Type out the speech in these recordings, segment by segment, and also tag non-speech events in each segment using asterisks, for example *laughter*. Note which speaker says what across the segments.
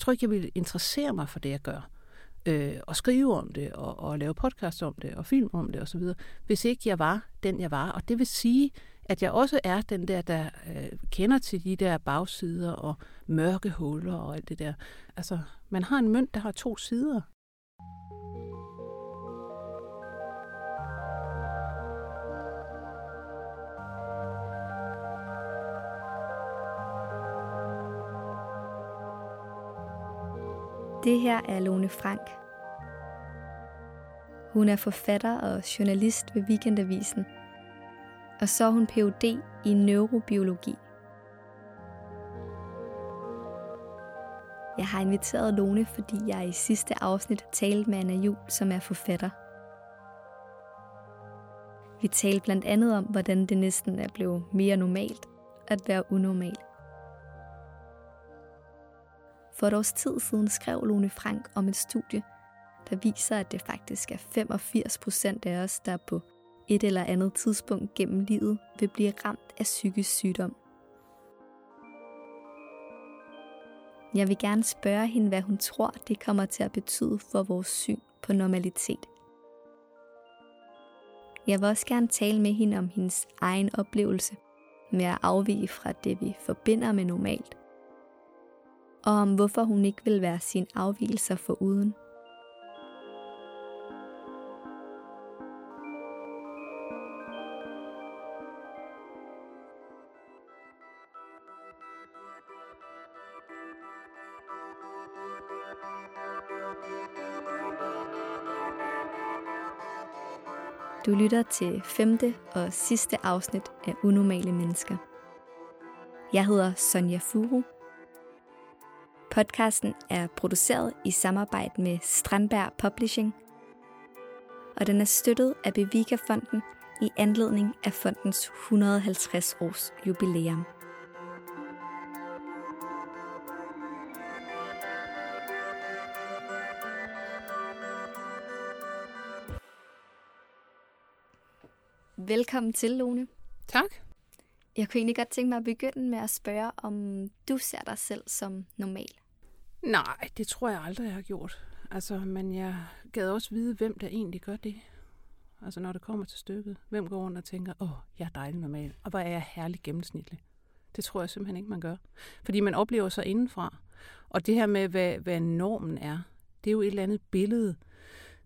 Speaker 1: Jeg tror ikke, jeg ville interessere mig for det, jeg gør. Øh, og skrive om det, og, og lave podcast om det, og film om det osv., hvis ikke jeg var den, jeg var. Og det vil sige, at jeg også er den der, der øh, kender til de der bagsider og mørke huller og alt det der. Altså, man har en mønt, der har to sider.
Speaker 2: Det her er Lone Frank. Hun er forfatter og journalist ved Weekendavisen. Og så er hun Ph.D. i neurobiologi. Jeg har inviteret Lone, fordi jeg i sidste afsnit talte med Anna Jul, som er forfatter. Vi talte blandt andet om, hvordan det næsten er blevet mere normalt at være unormal. For et års tid siden skrev Lone Frank om et studie, der viser, at det faktisk er 85 procent af os, der på et eller andet tidspunkt gennem livet vil blive ramt af psykisk sygdom. Jeg vil gerne spørge hende, hvad hun tror, det kommer til at betyde for vores syn på normalitet. Jeg vil også gerne tale med hende om hendes egen oplevelse med at afvige fra det, vi forbinder med normalt, og om hvorfor hun ikke vil være sin afvielser for uden. Du lytter til femte og sidste afsnit af Unormale Mennesker. Jeg hedder Sonja Furu. Podcasten er produceret i samarbejde med Strandberg Publishing, og den er støttet af Bevika-fonden i anledning af fondens 150 års jubilæum. Velkommen til, Lone.
Speaker 1: Tak.
Speaker 2: Jeg kunne egentlig godt tænke mig at begynde med at spørge, om du ser dig selv som normal.
Speaker 1: Nej, det tror jeg aldrig, jeg har gjort. Altså, men jeg gad også vide, hvem der egentlig gør det. Altså, når det kommer til stykket. Hvem går rundt og tænker, åh, oh, jeg er dejlig normal, og hvor er jeg herlig gennemsnitlig. Det tror jeg simpelthen ikke, man gør. Fordi man oplever sig indenfra. Og det her med, hvad, hvad normen er, det er jo et eller andet billede,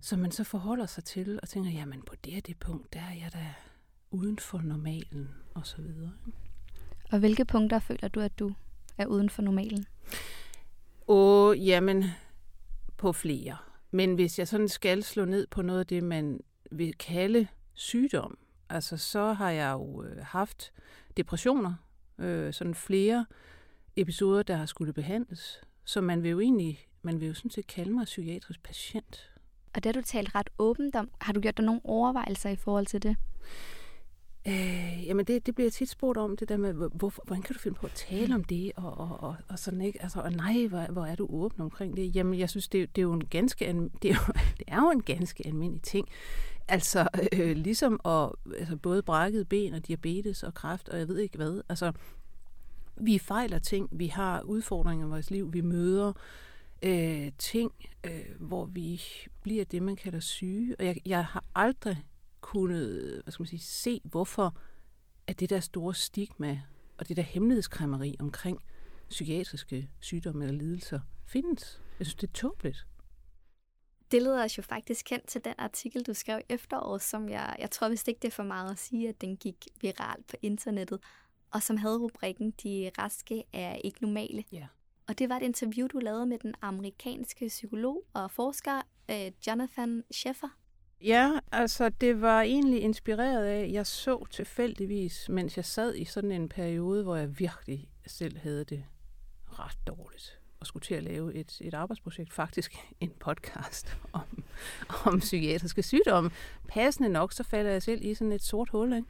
Speaker 1: som man så forholder sig til og tænker, jamen på det her det punkt, der er jeg da uden for normalen og så videre.
Speaker 2: Og hvilke punkter føler du, at du er uden for normalen?
Speaker 1: Åh, jamen, på flere. Men hvis jeg sådan skal slå ned på noget af det, man vil kalde sygdom, altså så har jeg jo øh, haft depressioner, øh, sådan flere episoder, der har skulle behandles. Så man vil jo egentlig, man vil jo sådan set kalde mig psykiatrisk patient.
Speaker 2: Og det har du talt ret åbent om. Har du gjort dig nogle overvejelser i forhold til det?
Speaker 1: Øh, jamen det, det bliver tit spurgt om, det der med, hvor, hvordan kan du finde på at tale om det, og, og, og, og sådan ikke, altså, og nej, hvor, hvor er du åben omkring det? Jamen, jeg synes, det, det er jo en ganske, *laughs* det er jo, det er jo en ganske almindelig ting. Altså, øh, ligesom at, altså, både brækket ben og diabetes og kræft, og jeg ved ikke hvad, altså, vi fejler ting, vi har udfordringer i vores liv, vi møder øh, ting, øh, hvor vi bliver det, man kalder syge, og jeg, jeg har aldrig kunnet hvad skal man sige, se, hvorfor at det der store stigma og det der hemmelighedskræmmeri omkring psykiatriske sygdomme eller lidelser findes. Jeg synes, det er tåbeligt.
Speaker 2: Det leder os jo faktisk kendt til den artikel, du skrev i efteråret, som jeg, jeg tror vist ikke, det er for meget at sige, at den gik viralt på internettet, og som havde rubrikken De raske er ikke normale.
Speaker 1: Ja.
Speaker 2: Og det var et interview, du lavede med den amerikanske psykolog og forsker øh, Jonathan Sheffer.
Speaker 1: Ja, altså det var egentlig inspireret af, jeg så tilfældigvis, mens jeg sad i sådan en periode, hvor jeg virkelig selv havde det ret dårligt og skulle til at lave et, et arbejdsprojekt, faktisk en podcast *laughs* om, om psykiatriske sygdomme. Passende nok, så falder jeg selv i sådan et sort hul. Ikke?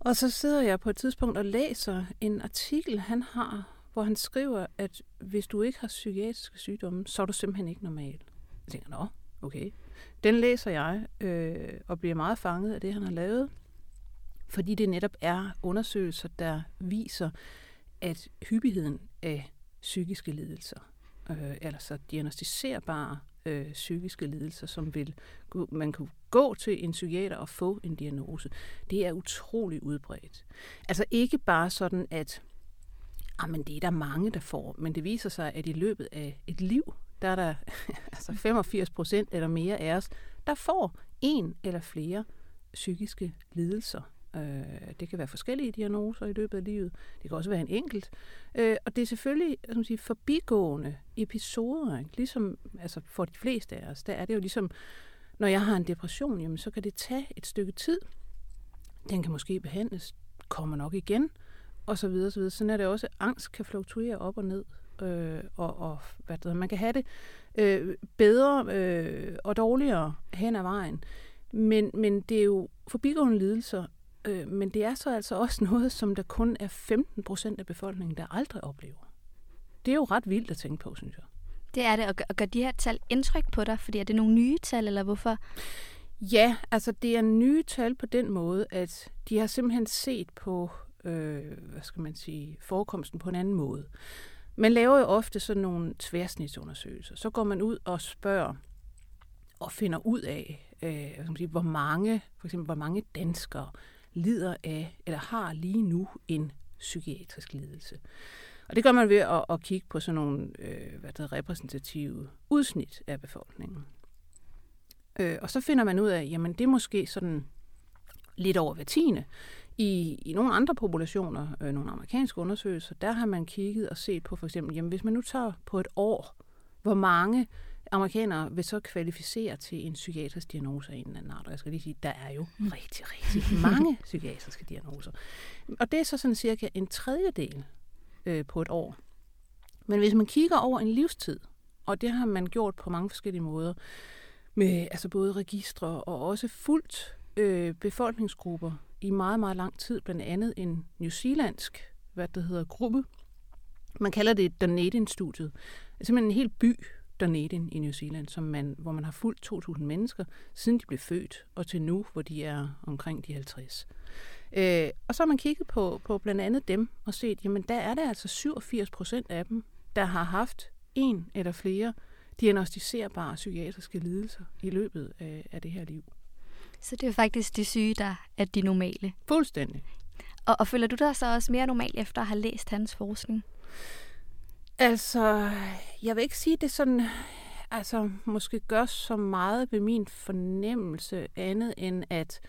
Speaker 1: Og så sidder jeg på et tidspunkt og læser en artikel, han har, hvor han skriver, at hvis du ikke har psykiatriske sygdomme, så er du simpelthen ikke normal. Jeg tænker, nå, okay. Den læser jeg øh, og bliver meget fanget af det, han har lavet, fordi det netop er undersøgelser, der viser, at hyppigheden af psykiske lidelser øh, altså diagnostiserbare øh, psykiske lidelser, som vil man kunne gå til en psykiater og få en diagnose. Det er utrolig udbredt. Altså ikke bare sådan, at ah, jamen, det er der mange, der får, men det viser sig, at i løbet af et liv, der er der *laughs* altså 85 procent eller mere af os, der får en eller flere psykiske lidelser. Øh, det kan være forskellige diagnoser i løbet af livet. Det kan også være en enkelt. Øh, og det er selvfølgelig som sige, forbigående episoder. Ikke? Ligesom altså for de fleste af os, der er det jo ligesom, når jeg har en depression, jamen, så kan det tage et stykke tid. Den kan måske behandles, kommer nok igen, og så videre, så videre. Sådan er det også, angst kan fluktuere op og ned, øh, og, og hvad det, man kan have det øh, bedre øh, og dårligere hen ad vejen. Men, men det er jo forbigående lidelser, øh, men det er så altså også *laughs* noget, som der kun er 15 procent af befolkningen, der aldrig oplever. Det er jo ret vildt at tænke på, synes jeg.
Speaker 2: Det er det, og gør, og gør de her tal indtryk på dig? Fordi er det nogle nye tal, eller hvorfor?
Speaker 1: Ja, altså det er nye tal på den måde, at de har simpelthen set på, øh, hvad skal man sige, forekomsten på en anden måde. Man laver jo ofte sådan nogle tværsnitsundersøgelser. Så går man ud og spørger og finder ud af, øh, hvad sige, hvor mange, for eksempel, hvor mange danskere lider af, eller har lige nu en psykiatrisk lidelse. Og det gør man ved at, at kigge på sådan nogle øh, hvad der repræsentative udsnit af befolkningen. Øh, og så finder man ud af, jamen det er måske sådan lidt over hver tiende. I, I nogle andre populationer, øh, nogle amerikanske undersøgelser, der har man kigget og set på for eksempel, jamen hvis man nu tager på et år, hvor mange amerikanere vil så kvalificere til en psykiatrisk diagnose af en eller anden art. Og jeg skal lige sige, der er jo mm. rigtig, rigtig mange *laughs* psykiatriske diagnoser. Og det er så sådan cirka en tredjedel øh, på et år. Men hvis man kigger over en livstid, og det har man gjort på mange forskellige måder, med altså både registre og også fuldt øh, befolkningsgrupper i meget, meget lang tid, blandt andet en New Zealandsk, hvad det hedder, gruppe. Man kalder det Dunedin-studiet. Det er simpelthen en hel by, Dunedin i New Zealand, som man, hvor man har fulgt 2.000 mennesker, siden de blev født, og til nu, hvor de er omkring de 50. Øh, og så har man kigget på, på blandt andet dem og set, jamen der er der altså 87 procent af dem, der har haft en eller flere diagnostiserbare psykiatriske lidelser i løbet af, af det her liv.
Speaker 2: Så det er faktisk de syge, der er de normale?
Speaker 1: Fuldstændig.
Speaker 2: Og, og føler du dig så også mere normal efter at have læst hans forskning?
Speaker 1: Altså, jeg vil ikke sige, det sådan, altså, måske gør så meget ved min fornemmelse andet end at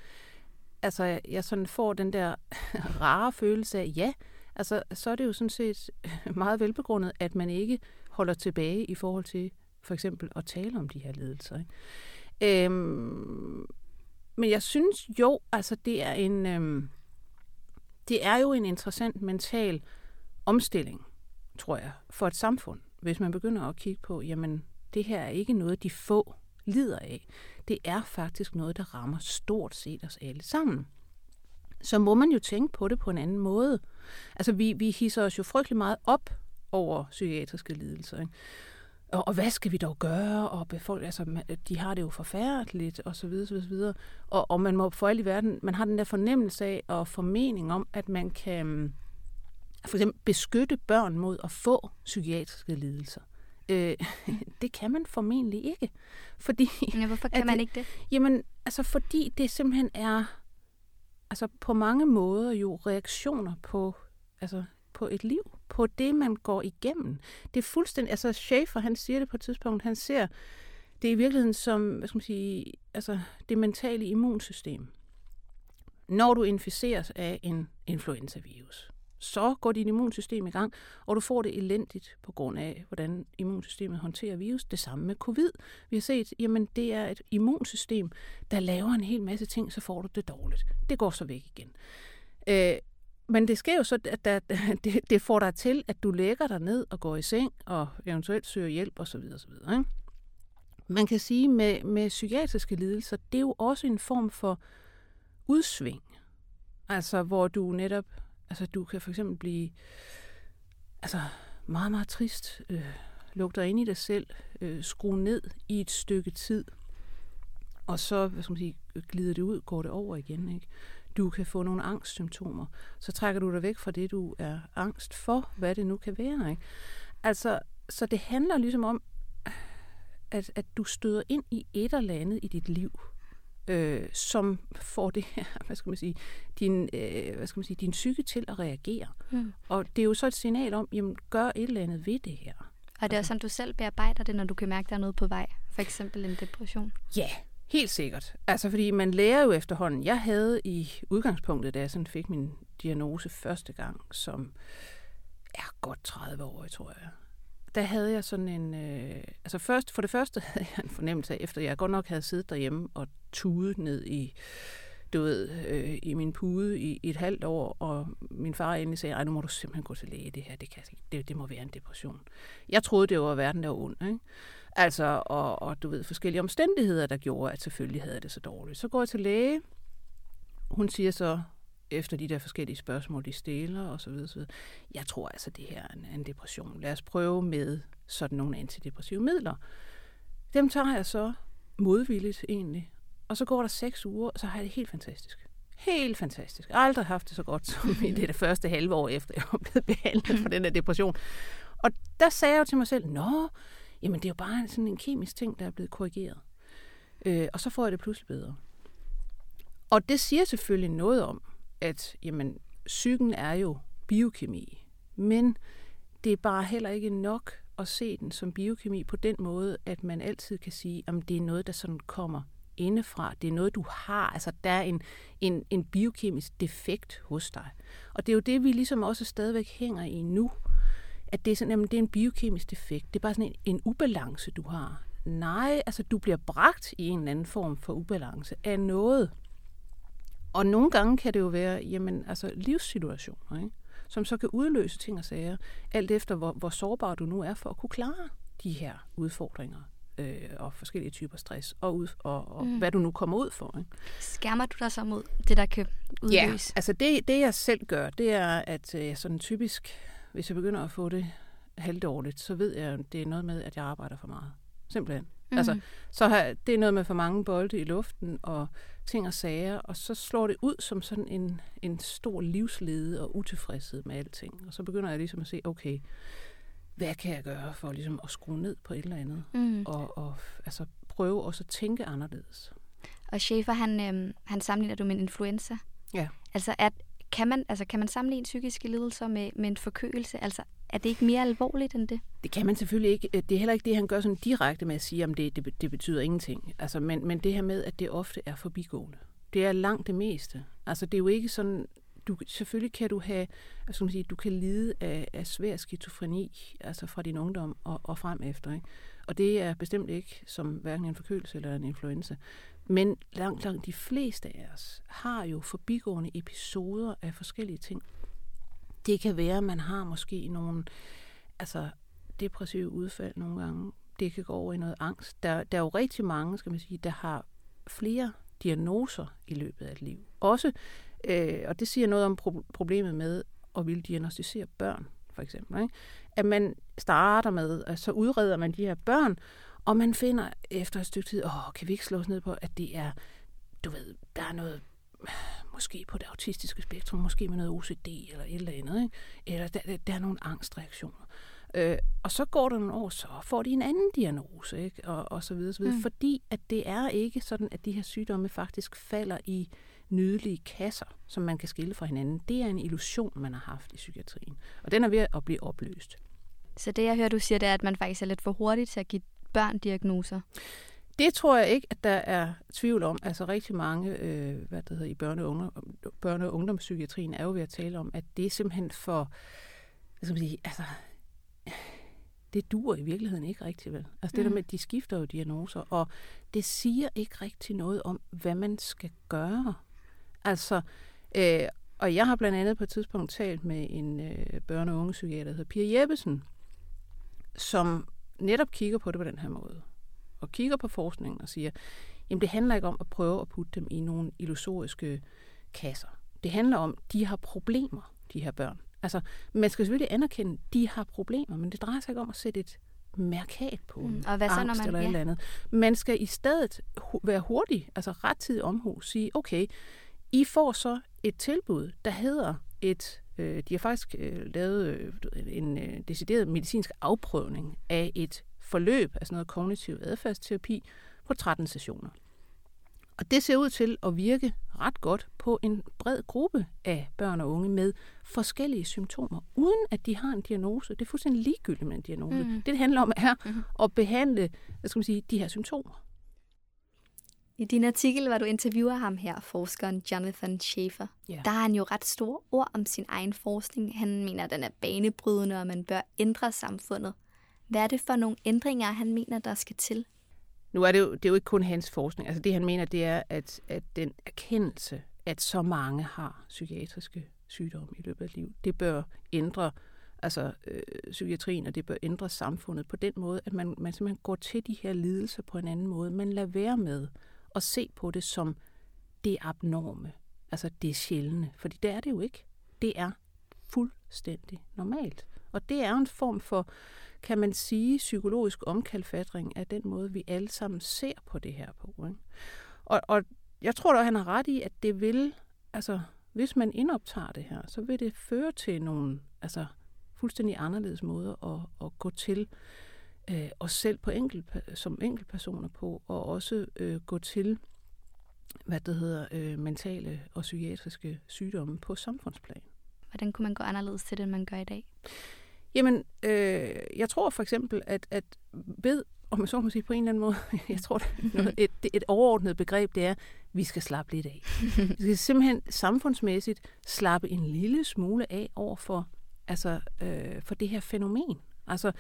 Speaker 1: altså, jeg sådan får den der *laughs* rare følelse af, ja, altså, så er det jo sådan set *laughs* meget velbegrundet, at man ikke holder tilbage i forhold til for eksempel at tale om de her ledelser. Ikke? Øhm, men jeg synes jo, altså det er en, øhm, det er jo en interessant mental omstilling, tror jeg, for et samfund, hvis man begynder at kigge på, jamen det her er ikke noget, de få lider af. Det er faktisk noget, der rammer stort set os alle sammen. Så må man jo tænke på det på en anden måde. Altså, vi, vi hisser os jo frygtelig meget op over psykiatriske lidelser. Ikke? Og, og hvad skal vi dog gøre? Og befolk, altså, de har det jo forfærdeligt, og så videre, så videre. Og, og man må for alt i verden, man har den der fornemmelse af og formening om, at man kan for eksempel beskytte børn mod at få psykiatriske lidelser. Øh, *laughs* det kan man formentlig ikke. Fordi,
Speaker 2: ja, hvorfor kan man ikke det?
Speaker 1: Jamen, altså fordi det simpelthen er altså på mange måder jo reaktioner på, altså på et liv, på det, man går igennem. Det er fuldstændig, altså Schaefer, han siger det på et tidspunkt, han ser det i virkeligheden som, hvad skal man sige, altså det mentale immunsystem. Når du inficeres af en influenza-virus, så går dit immunsystem i gang, og du får det elendigt på grund af, hvordan immunsystemet håndterer virus. Det samme med covid. Vi har set, jamen det er et immunsystem, der laver en hel masse ting, så får du det dårligt. Det går så væk igen. Øh, men det sker jo så, at der, *laughs* det, det får dig til, at du lægger dig ned og går i seng, og eventuelt søger hjælp osv. osv. Ikke? Man kan sige, med, med psykiatriske lidelser, det er jo også en form for udsving. Altså, hvor du netop Altså, du kan for eksempel blive altså, meget, meget trist, øh, lukke dig ind i dig selv, øh, skrue ned i et stykke tid, og så hvad skal man sige, glider det ud, går det over igen. Ikke? Du kan få nogle angstsymptomer. Så trækker du dig væk fra det, du er angst for, hvad det nu kan være. Ikke? Altså, så det handler ligesom om, at, at du støder ind i et eller andet i dit liv, øh, som får det her, *laughs* hvad skal man sige, din, øh, hvad skal man sige, din psyke til at reagere. Mm. Og det er jo så et signal om, jamen gør et eller andet ved det her.
Speaker 2: Og det er altså. sådan, du selv bearbejder det, når du kan mærke, at der er noget på vej. For eksempel en depression.
Speaker 1: Ja, helt sikkert. Altså, fordi man lærer jo efterhånden. Jeg havde i udgangspunktet, da jeg sådan fik min diagnose første gang, som er godt 30 år, tror jeg der havde jeg sådan en... Øh, altså først, for det første *laughs* havde jeg en fornemmelse af, efter jeg godt nok havde siddet derhjemme og tudet ned i, du ved, øh, i min pude i, i et halvt år, og min far endelig sagde, nu må du simpelthen gå til læge, det her, det, kan, det, det må være en depression. Jeg troede, det var verden, der var ond, ikke? Altså, og, og du ved, forskellige omstændigheder, der gjorde, at selvfølgelig havde det så dårligt. Så går jeg til læge, hun siger så, efter de der forskellige spørgsmål, de stiller og så videre. Så videre. Jeg tror altså, det her er en, en depression. Lad os prøve med sådan nogle antidepressive midler. Dem tager jeg så modvilligt egentlig. Og så går der seks uger, og så har jeg det helt fantastisk. Helt fantastisk. Jeg har aldrig haft det så godt som i det, det første halve år efter, jeg var blevet behandlet for den her depression. Og der sagde jeg jo til mig selv, nå, jamen det er jo bare sådan en kemisk ting, der er blevet korrigeret. Øh, og så får jeg det pludselig bedre. Og det siger selvfølgelig noget om, at jamen, psyken er jo biokemi, men det er bare heller ikke nok at se den som biokemi på den måde, at man altid kan sige, at det er noget, der sådan kommer indefra. Det er noget, du har. Altså, der er en, en, en biokemisk defekt hos dig. Og det er jo det, vi ligesom også stadigvæk hænger i nu. At det er, sådan, jamen, det er en biokemisk defekt. Det er bare sådan en, en ubalance, du har. Nej, altså du bliver bragt i en eller anden form for ubalance af noget. Og nogle gange kan det jo være jamen, altså livssituationer, ikke? som så kan udløse ting og sager, alt efter hvor, hvor sårbar du nu er for at kunne klare de her udfordringer øh, og forskellige typer stress, og, ud, og, og mm. hvad du nu kommer ud for. Ikke?
Speaker 2: Skærmer du dig så mod det, der kan udløse?
Speaker 1: Ja, altså det, det jeg selv gør, det er, at øh, sådan typisk, hvis jeg begynder at få det halvdårligt, så ved jeg, at det er noget med, at jeg arbejder for meget. Simpelthen. Mm. Altså, så har, det er noget med for mange bolde i luften og ting og sager, og så slår det ud som sådan en, en stor livslede og utilfredshed med alting. Og så begynder jeg ligesom at se, okay, hvad kan jeg gøre for ligesom at skrue ned på et eller andet? Mm. Og, og altså, prøve også at tænke anderledes.
Speaker 2: Og Schaefer, han, øhm, han sammenligner du med en influenza.
Speaker 1: Ja.
Speaker 2: Altså, at, kan man, altså, kan man sammenligne psykiske lidelser med, med en forkølelse? Altså, er det ikke mere alvorligt end det?
Speaker 1: Det kan man selvfølgelig ikke. Øh, det er heller ikke det, han gør sådan direkte med at sige, om det, det, det betyder ingenting. Altså, men, men det her med, at det ofte er forbigående. Det er langt det meste. Altså, det er jo ikke sådan... Du, selvfølgelig kan du have, altså, man sige, du kan lide af, af svær skizofreni, altså fra din ungdom og, og frem efter. Ikke? Og det er bestemt ikke som hverken en forkølelse eller en influenza. Men langt, langt de fleste af os har jo forbigående episoder af forskellige ting. Det kan være, at man har måske nogle altså, depressive udfald nogle gange. Det kan gå over i noget angst. Der, der er jo rigtig mange, skal man sige, der har flere diagnoser i løbet af et liv. Også, øh, og det siger noget om pro- problemet med at ville diagnostisere børn, for eksempel. Ikke? At man starter med, at så udreder man de her børn, og man finder efter et stykke tid, åh, kan vi ikke slå os ned på, at det er, du ved, der er noget måske på det autistiske spektrum, måske med noget OCD eller et eller andet, ikke? eller der, der, der er nogle angstreaktioner. Øh, og så går der nogle år, så får de en anden diagnose, ikke? Og, og så videre, så videre. Mm. fordi at det er ikke sådan, at de her sygdomme faktisk falder i nydelige kasser, som man kan skille fra hinanden. Det er en illusion, man har haft i psykiatrien, og den er ved at blive opløst.
Speaker 2: Så det, jeg hører, du siger, det er, at man faktisk er lidt for hurtig til at give børn diagnoser?
Speaker 1: Det tror jeg ikke, at der er tvivl om. Altså rigtig mange øh, hvad det hedder, i børne- og, ungdom, børne- og ungdomspsykiatrien er jo ved at tale om, at det er simpelthen for, hvad skal man sige, altså, det duer i virkeligheden ikke rigtigt vel. Altså det mm. der med, at de skifter jo diagnoser, og det siger ikke rigtig noget om, hvad man skal gøre. Altså, øh, og jeg har blandt andet på et tidspunkt talt med en øh, børne- og ungepsykiater, der hedder Pia Jeppesen, som netop kigger på det på den her måde og kigger på forskningen og siger, jamen det handler ikke om at prøve at putte dem i nogle illusoriske kasser. Det handler om, de har problemer, de her børn. Altså, man skal selvfølgelig anerkende, at de har problemer, men det drejer sig ikke om at sætte et mærkat på mm.
Speaker 2: og hvad så,
Speaker 1: angst
Speaker 2: når man,
Speaker 1: eller ja. eller andet. Man skal i stedet være hurtig, altså ret tid omhu, sige, okay, I får så et tilbud, der hedder et Øh, de har faktisk øh, lavet øh, en øh, decideret medicinsk afprøvning af et forløb, altså noget kognitiv adfærdsterapi, på 13 sessioner. Og det ser ud til at virke ret godt på en bred gruppe af børn og unge med forskellige symptomer, uden at de har en diagnose. Det er fuldstændig ligegyldigt med en diagnose. Mm. Det, det handler om, er mm. at behandle hvad skal man sige, de her symptomer.
Speaker 2: I din artikel, hvor du interviewer ham her, forskeren Jonathan Schaefer, yeah. der har han jo ret store ord om sin egen forskning. Han mener, at den er banebrydende, og man bør ændre samfundet. Hvad er det for nogle ændringer, han mener, der skal til?
Speaker 1: Nu er det jo, det er jo ikke kun hans forskning. Altså det, han mener, det er, at, at den erkendelse, at så mange har psykiatriske sygdomme i løbet af livet, det bør ændre altså øh, psykiatrien, og det bør ændre samfundet på den måde, at man, man simpelthen går til de her lidelser på en anden måde. Man lader være med at se på det som det abnorme, altså det sjældne, fordi det er det jo ikke. Det er fuldstændig normalt. Og det er en form for, kan man sige, psykologisk omkalfatring af den måde, vi alle sammen ser på det her på. Ikke? Og, og jeg tror da, han har ret i, at det vil, altså hvis man indoptager det her, så vil det føre til nogle altså, fuldstændig anderledes måder at, at gå til øh, os selv på enkelt, som enkeltpersoner på, og også øh, gå til hvad det hedder, øh, mentale og psykiatriske sygdomme på samfundsplan.
Speaker 2: Hvordan kunne man gå anderledes til det, end man gør i dag?
Speaker 1: Jamen, øh, jeg tror for eksempel, at, at ved, om man så må sige på en eller anden måde, *laughs* jeg tror, noget, et, et overordnet begreb, det er, at vi skal slappe lidt af. Vi skal simpelthen samfundsmæssigt slappe en lille smule af over for, altså, øh, for det her fænomen. Altså,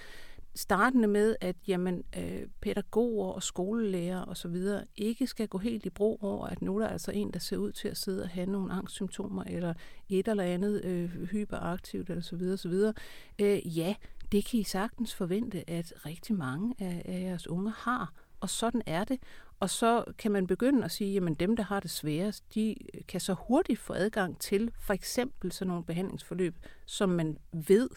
Speaker 1: startende med, at jamen, øh, pædagoger og skolelærer og så videre ikke skal gå helt i bro over, at nu er der altså en, der ser ud til at sidde og have nogle angstsymptomer, eller et eller andet øh, hyperaktivt, eller så videre, så videre. Øh, ja, det kan I sagtens forvente, at rigtig mange af, af jeres unge har, og sådan er det. Og så kan man begynde at sige, at dem, der har det sværest, de kan så hurtigt få adgang til for eksempel sådan nogle behandlingsforløb, som man ved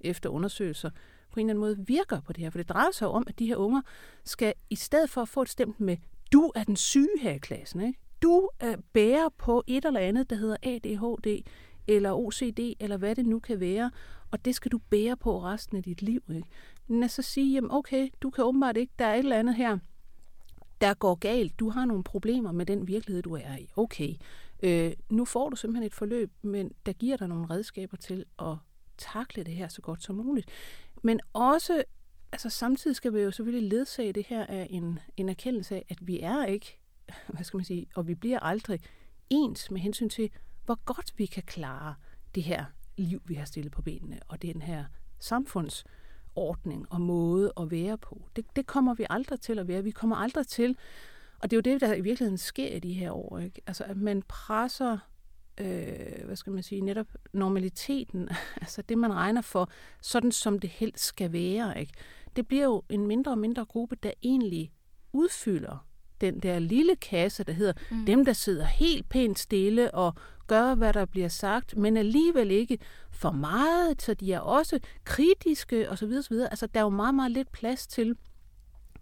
Speaker 1: efter undersøgelser, på en eller anden måde virker på det her. For det drejer sig om, at de her unger skal, i stedet for at få et stemt med, du er den syge her i klassen, ikke? du er bærer på et eller andet, der hedder ADHD, eller OCD, eller hvad det nu kan være, og det skal du bære på resten af dit liv. Ikke? Men at så sige, jamen okay, du kan åbenbart ikke, der er et eller andet her, der går galt. Du har nogle problemer med den virkelighed, du er i. Okay, øh, nu får du simpelthen et forløb, men der giver dig nogle redskaber til at takle det her så godt som muligt. Men også, altså samtidig skal vi jo selvfølgelig ledsage det her af en, en erkendelse af, at vi er ikke, *laughs* hvad skal man sige, og vi bliver aldrig ens med hensyn til, hvor godt vi kan klare det her liv, vi har stillet på benene, og den her samfundsordning og måde at være på. Det, det kommer vi aldrig til at være. Vi kommer aldrig til, og det er jo det, der i virkeligheden sker i de her år, ikke? Altså, at man presser øh, hvad skal man sige, netop normaliteten, *laughs* altså det, man regner for, sådan som det helst skal være. Ikke? Det bliver jo en mindre og mindre gruppe, der egentlig udfylder den der lille kasse, der hedder mm. dem, der sidder helt pænt stille og gør, hvad der bliver sagt, men alligevel ikke for meget, så de er også kritiske osv. osv. Altså, der er jo meget, meget lidt plads til,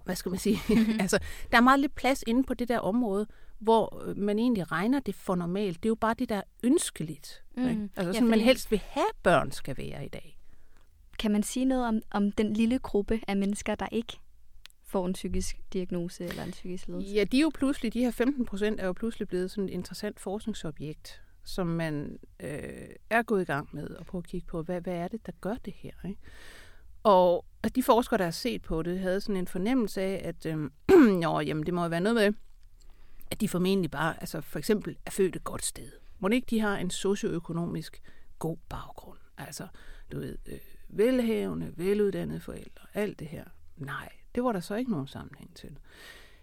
Speaker 1: hvad skal man sige, *laughs* *laughs* altså, der er meget lidt plads inde på det der område, hvor øh, man egentlig regner det for normalt. Det er jo bare det, der er ønskeligt. Mm. Ikke? Altså sådan, ja, man helst vil have, børn skal være i dag.
Speaker 2: Kan man sige noget om, om den lille gruppe af mennesker, der ikke får en psykisk diagnose eller en psykisk ledelse?
Speaker 1: Ja, de er jo pludselig, de her 15 procent er jo pludselig blevet sådan et interessant forskningsobjekt, som man øh, er gået i gang med at prøve at kigge på, hvad, hvad er det, der gør det her? Ikke? Og de forskere, der har set på det, havde sådan en fornemmelse af, at *clears throat* øh, jo, jamen, det må jo være noget med, at de formentlig bare, altså for eksempel, er født et godt sted. Må ikke de har en socioøkonomisk god baggrund? Altså, du ved, øh, velhavende, veluddannede forældre, alt det her. Nej, det var der så ikke nogen sammenhæng til.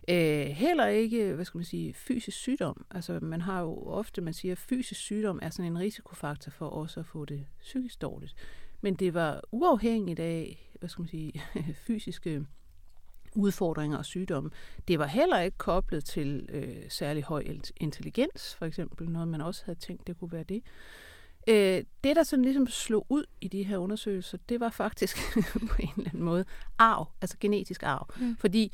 Speaker 1: Øh, heller ikke, hvad skal man sige, fysisk sygdom. Altså, man har jo ofte, man siger, at fysisk sygdom er sådan en risikofaktor for også at få det psykisk dårligt. Men det var uafhængigt af, hvad skal man sige, *laughs* fysiske udfordringer og sygdomme. Det var heller ikke koblet til øh, særlig høj intelligens, for eksempel, noget man også havde tænkt, det kunne være det. Øh, det, der sådan ligesom slog ud i de her undersøgelser, det var faktisk *laughs* på en eller anden måde arv, altså genetisk arv. Mm. Fordi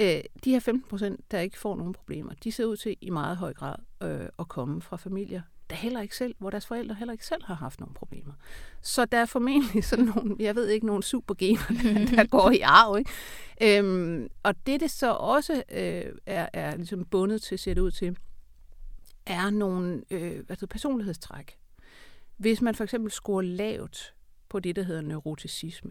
Speaker 1: øh, de her 15 procent, der ikke får nogen problemer, de ser ud til i meget høj grad øh, at komme fra familier der heller ikke selv, hvor deres forældre heller ikke selv har haft nogle problemer. Så der er formentlig sådan nogle, jeg ved ikke, nogle supergener, der, der *laughs* går i arv. Ikke? Øhm, og det, det så også øh, er, er ligesom bundet til, ser det ud til, er nogle øh, hvad personlighedstræk. Hvis man for eksempel scorer lavt på det, der hedder neuroticisme,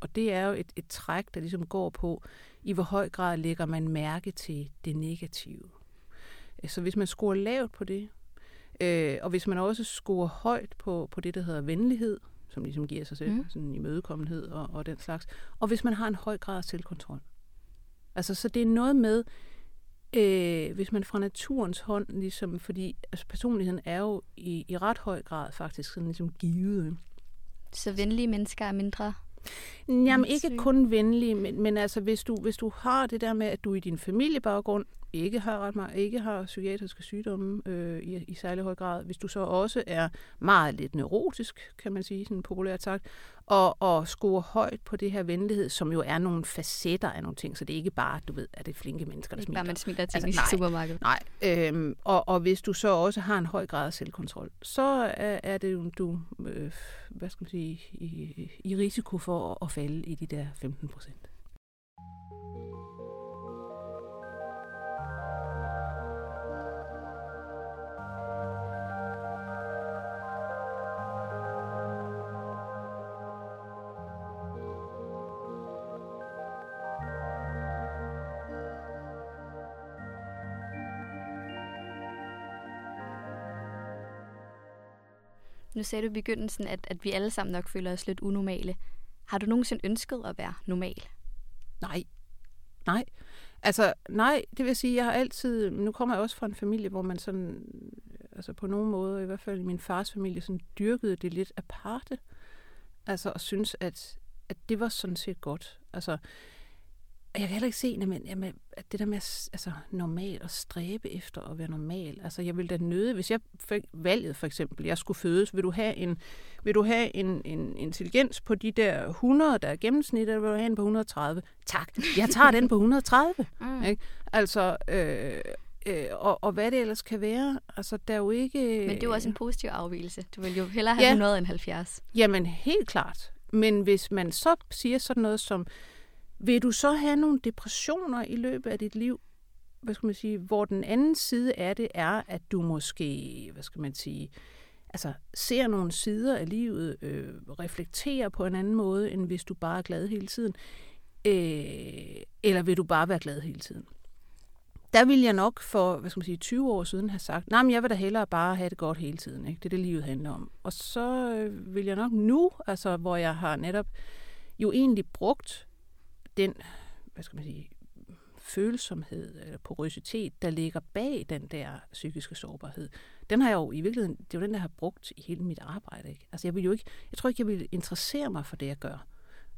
Speaker 1: og det er jo et, et træk, der ligesom går på, i hvor høj grad lægger man mærke til det negative. Så hvis man scorer lavt på det, øh, og hvis man også scorer højt på, på det, der hedder venlighed, som ligesom giver sig selv mm. sådan imødekommenhed og, og den slags, og hvis man har en høj grad af selvkontrol. Altså, så det er noget med, øh, hvis man fra naturens hånd, ligesom, fordi altså, personligheden er jo i, i ret høj grad faktisk sådan ligesom givet.
Speaker 2: Så venlige mennesker er mindre
Speaker 1: Jamen ikke kun venlige, men, men altså hvis du, hvis du har det der med, at du i din familiebaggrund ikke har ret meget, ikke har psykiatriske sygdomme øh, i, i særlig høj grad, hvis du så også er meget lidt neurotisk, kan man sige, sådan populært sagt, og, og score højt på det her venlighed, som jo er nogle facetter af nogle ting, så det er ikke bare, du ved, at det er flinke mennesker, der smiler.
Speaker 2: Bare man smiler til altså, i supermarkedet.
Speaker 1: Nej, øhm, og, og hvis du så også har en høj grad af selvkontrol, så er, er det jo, du, øh, hvad skal man sige, i, i risiko for at falde i de der 15 procent.
Speaker 2: Nu sagde du i begyndelsen, at, at vi alle sammen nok føler os lidt unormale. Har du nogensinde ønsket at være normal?
Speaker 1: Nej. Nej. Altså, nej, det vil sige, jeg har altid... Nu kommer jeg også fra en familie, hvor man sådan... Altså på nogen måde, i hvert fald min fars familie, sådan dyrkede det lidt aparte. Altså, og synes, at, at det var sådan set godt. Altså, jeg kan heller ikke se, jamen, jamen, at det der med altså, normal og stræbe efter at være normal. Altså, jeg vil da nøde, hvis jeg fik valget for eksempel, jeg skulle fødes, vil du have en, vil du have en, en intelligens på de der 100, der er gennemsnit, eller vil du have en på 130? Tak, jeg tager den på *laughs* 130. mm. ikke? Altså, øh, øh, og, og hvad det ellers kan være. Altså, der er jo ikke...
Speaker 2: Men det er jo også en positiv afvielse. Du vil jo hellere have ja. 100 end 70.
Speaker 1: Jamen, helt klart. Men hvis man så siger sådan noget som, vil du så have nogle depressioner i løbet af dit liv, hvad skal man sige, hvor den anden side af det er, at du måske, hvad skal man sige, altså ser nogle sider af livet, øh, reflekterer på en anden måde, end hvis du bare er glad hele tiden, øh, eller vil du bare være glad hele tiden? Der vil jeg nok for, hvad skal man sige, 20 år siden have sagt, nej, men jeg vil da hellere bare have det godt hele tiden. Ikke? Det er det, livet handler om. Og så øh, vil jeg nok nu, altså hvor jeg har netop jo egentlig brugt den, hvad skal man sige, følsomhed eller porøsitet, der ligger bag den der psykiske sårbarhed, den har jeg jo i virkeligheden, det er jo den, der har brugt i hele mit arbejde. Ikke? Altså jeg vil jo ikke, jeg tror ikke, jeg vil interessere mig for det, jeg gør.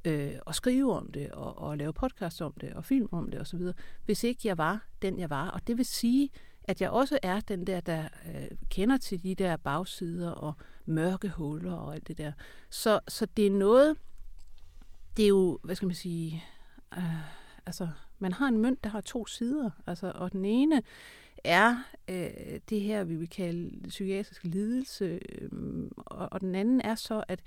Speaker 1: Øh, og skrive om det, og, og lave podcast om det, og film om det osv., hvis ikke jeg var den, jeg var. Og det vil sige, at jeg også er den der, der øh, kender til de der bagsider og mørke huller og alt det der. Så, så det er noget, det er jo, hvad skal man sige, øh, altså, man har en mønt, der har to sider, altså, og den ene er øh, det her, vi vil kalde psykiatrisk lidelse, øh, og, og den anden er så, at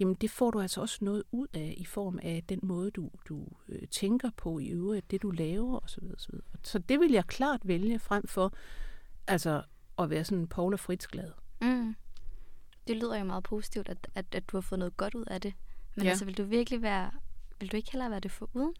Speaker 1: jamen, det får du altså også noget ud af i form af den måde, du, du øh, tænker på i øvrigt, det du laver osv. osv. Så det vil jeg klart vælge frem for altså, at være sådan Paula Fritz glad. Mm.
Speaker 2: Det lyder jo meget positivt, at, at, at du har fået noget godt ud af det. Men ja. altså, vil du virkelig være vil du ikke hellere være det for uden?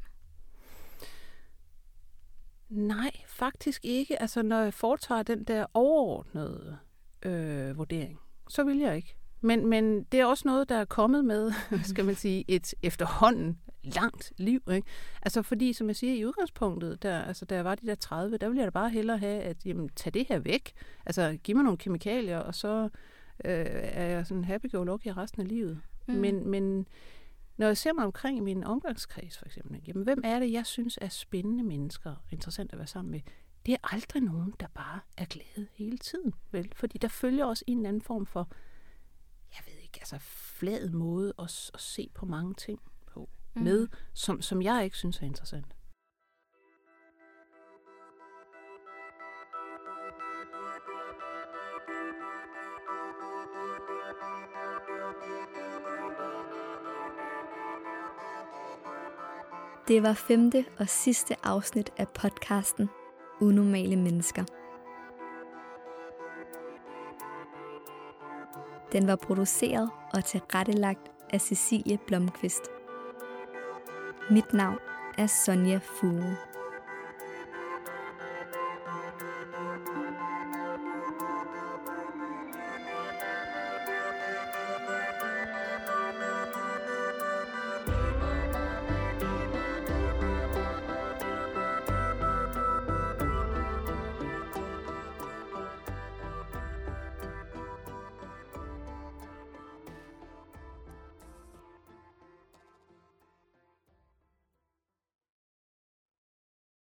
Speaker 1: Nej, faktisk ikke. Altså, når jeg foretager den der overordnede øh, vurdering, så vil jeg ikke. Men, men det er også noget, der er kommet med, *laughs* skal man sige, et efterhånden langt liv. Ikke? Altså fordi, som jeg siger, i udgangspunktet, der, altså, da jeg var de der 30, der ville jeg da bare hellere have, at jamen, tage det her væk. Altså giv mig nogle kemikalier, og så øh, er jeg sådan happy-go-lucky resten af livet. Mm. Men, men når jeg ser mig omkring i min omgangskreds for eksempel, jamen, hvem er det, jeg synes er spændende mennesker interessant at være sammen med? Det er aldrig nogen, der bare er glade hele tiden, vel? Fordi der følger også en eller anden form for, jeg ved ikke, altså flad måde at, at se på mange ting på, mm. med, som, som jeg ikke synes er interessant.
Speaker 2: Det var femte og sidste afsnit af podcasten Unormale Mennesker. Den var produceret og tilrettelagt af Cecilie Blomqvist. Mit navn er Sonja Fuge.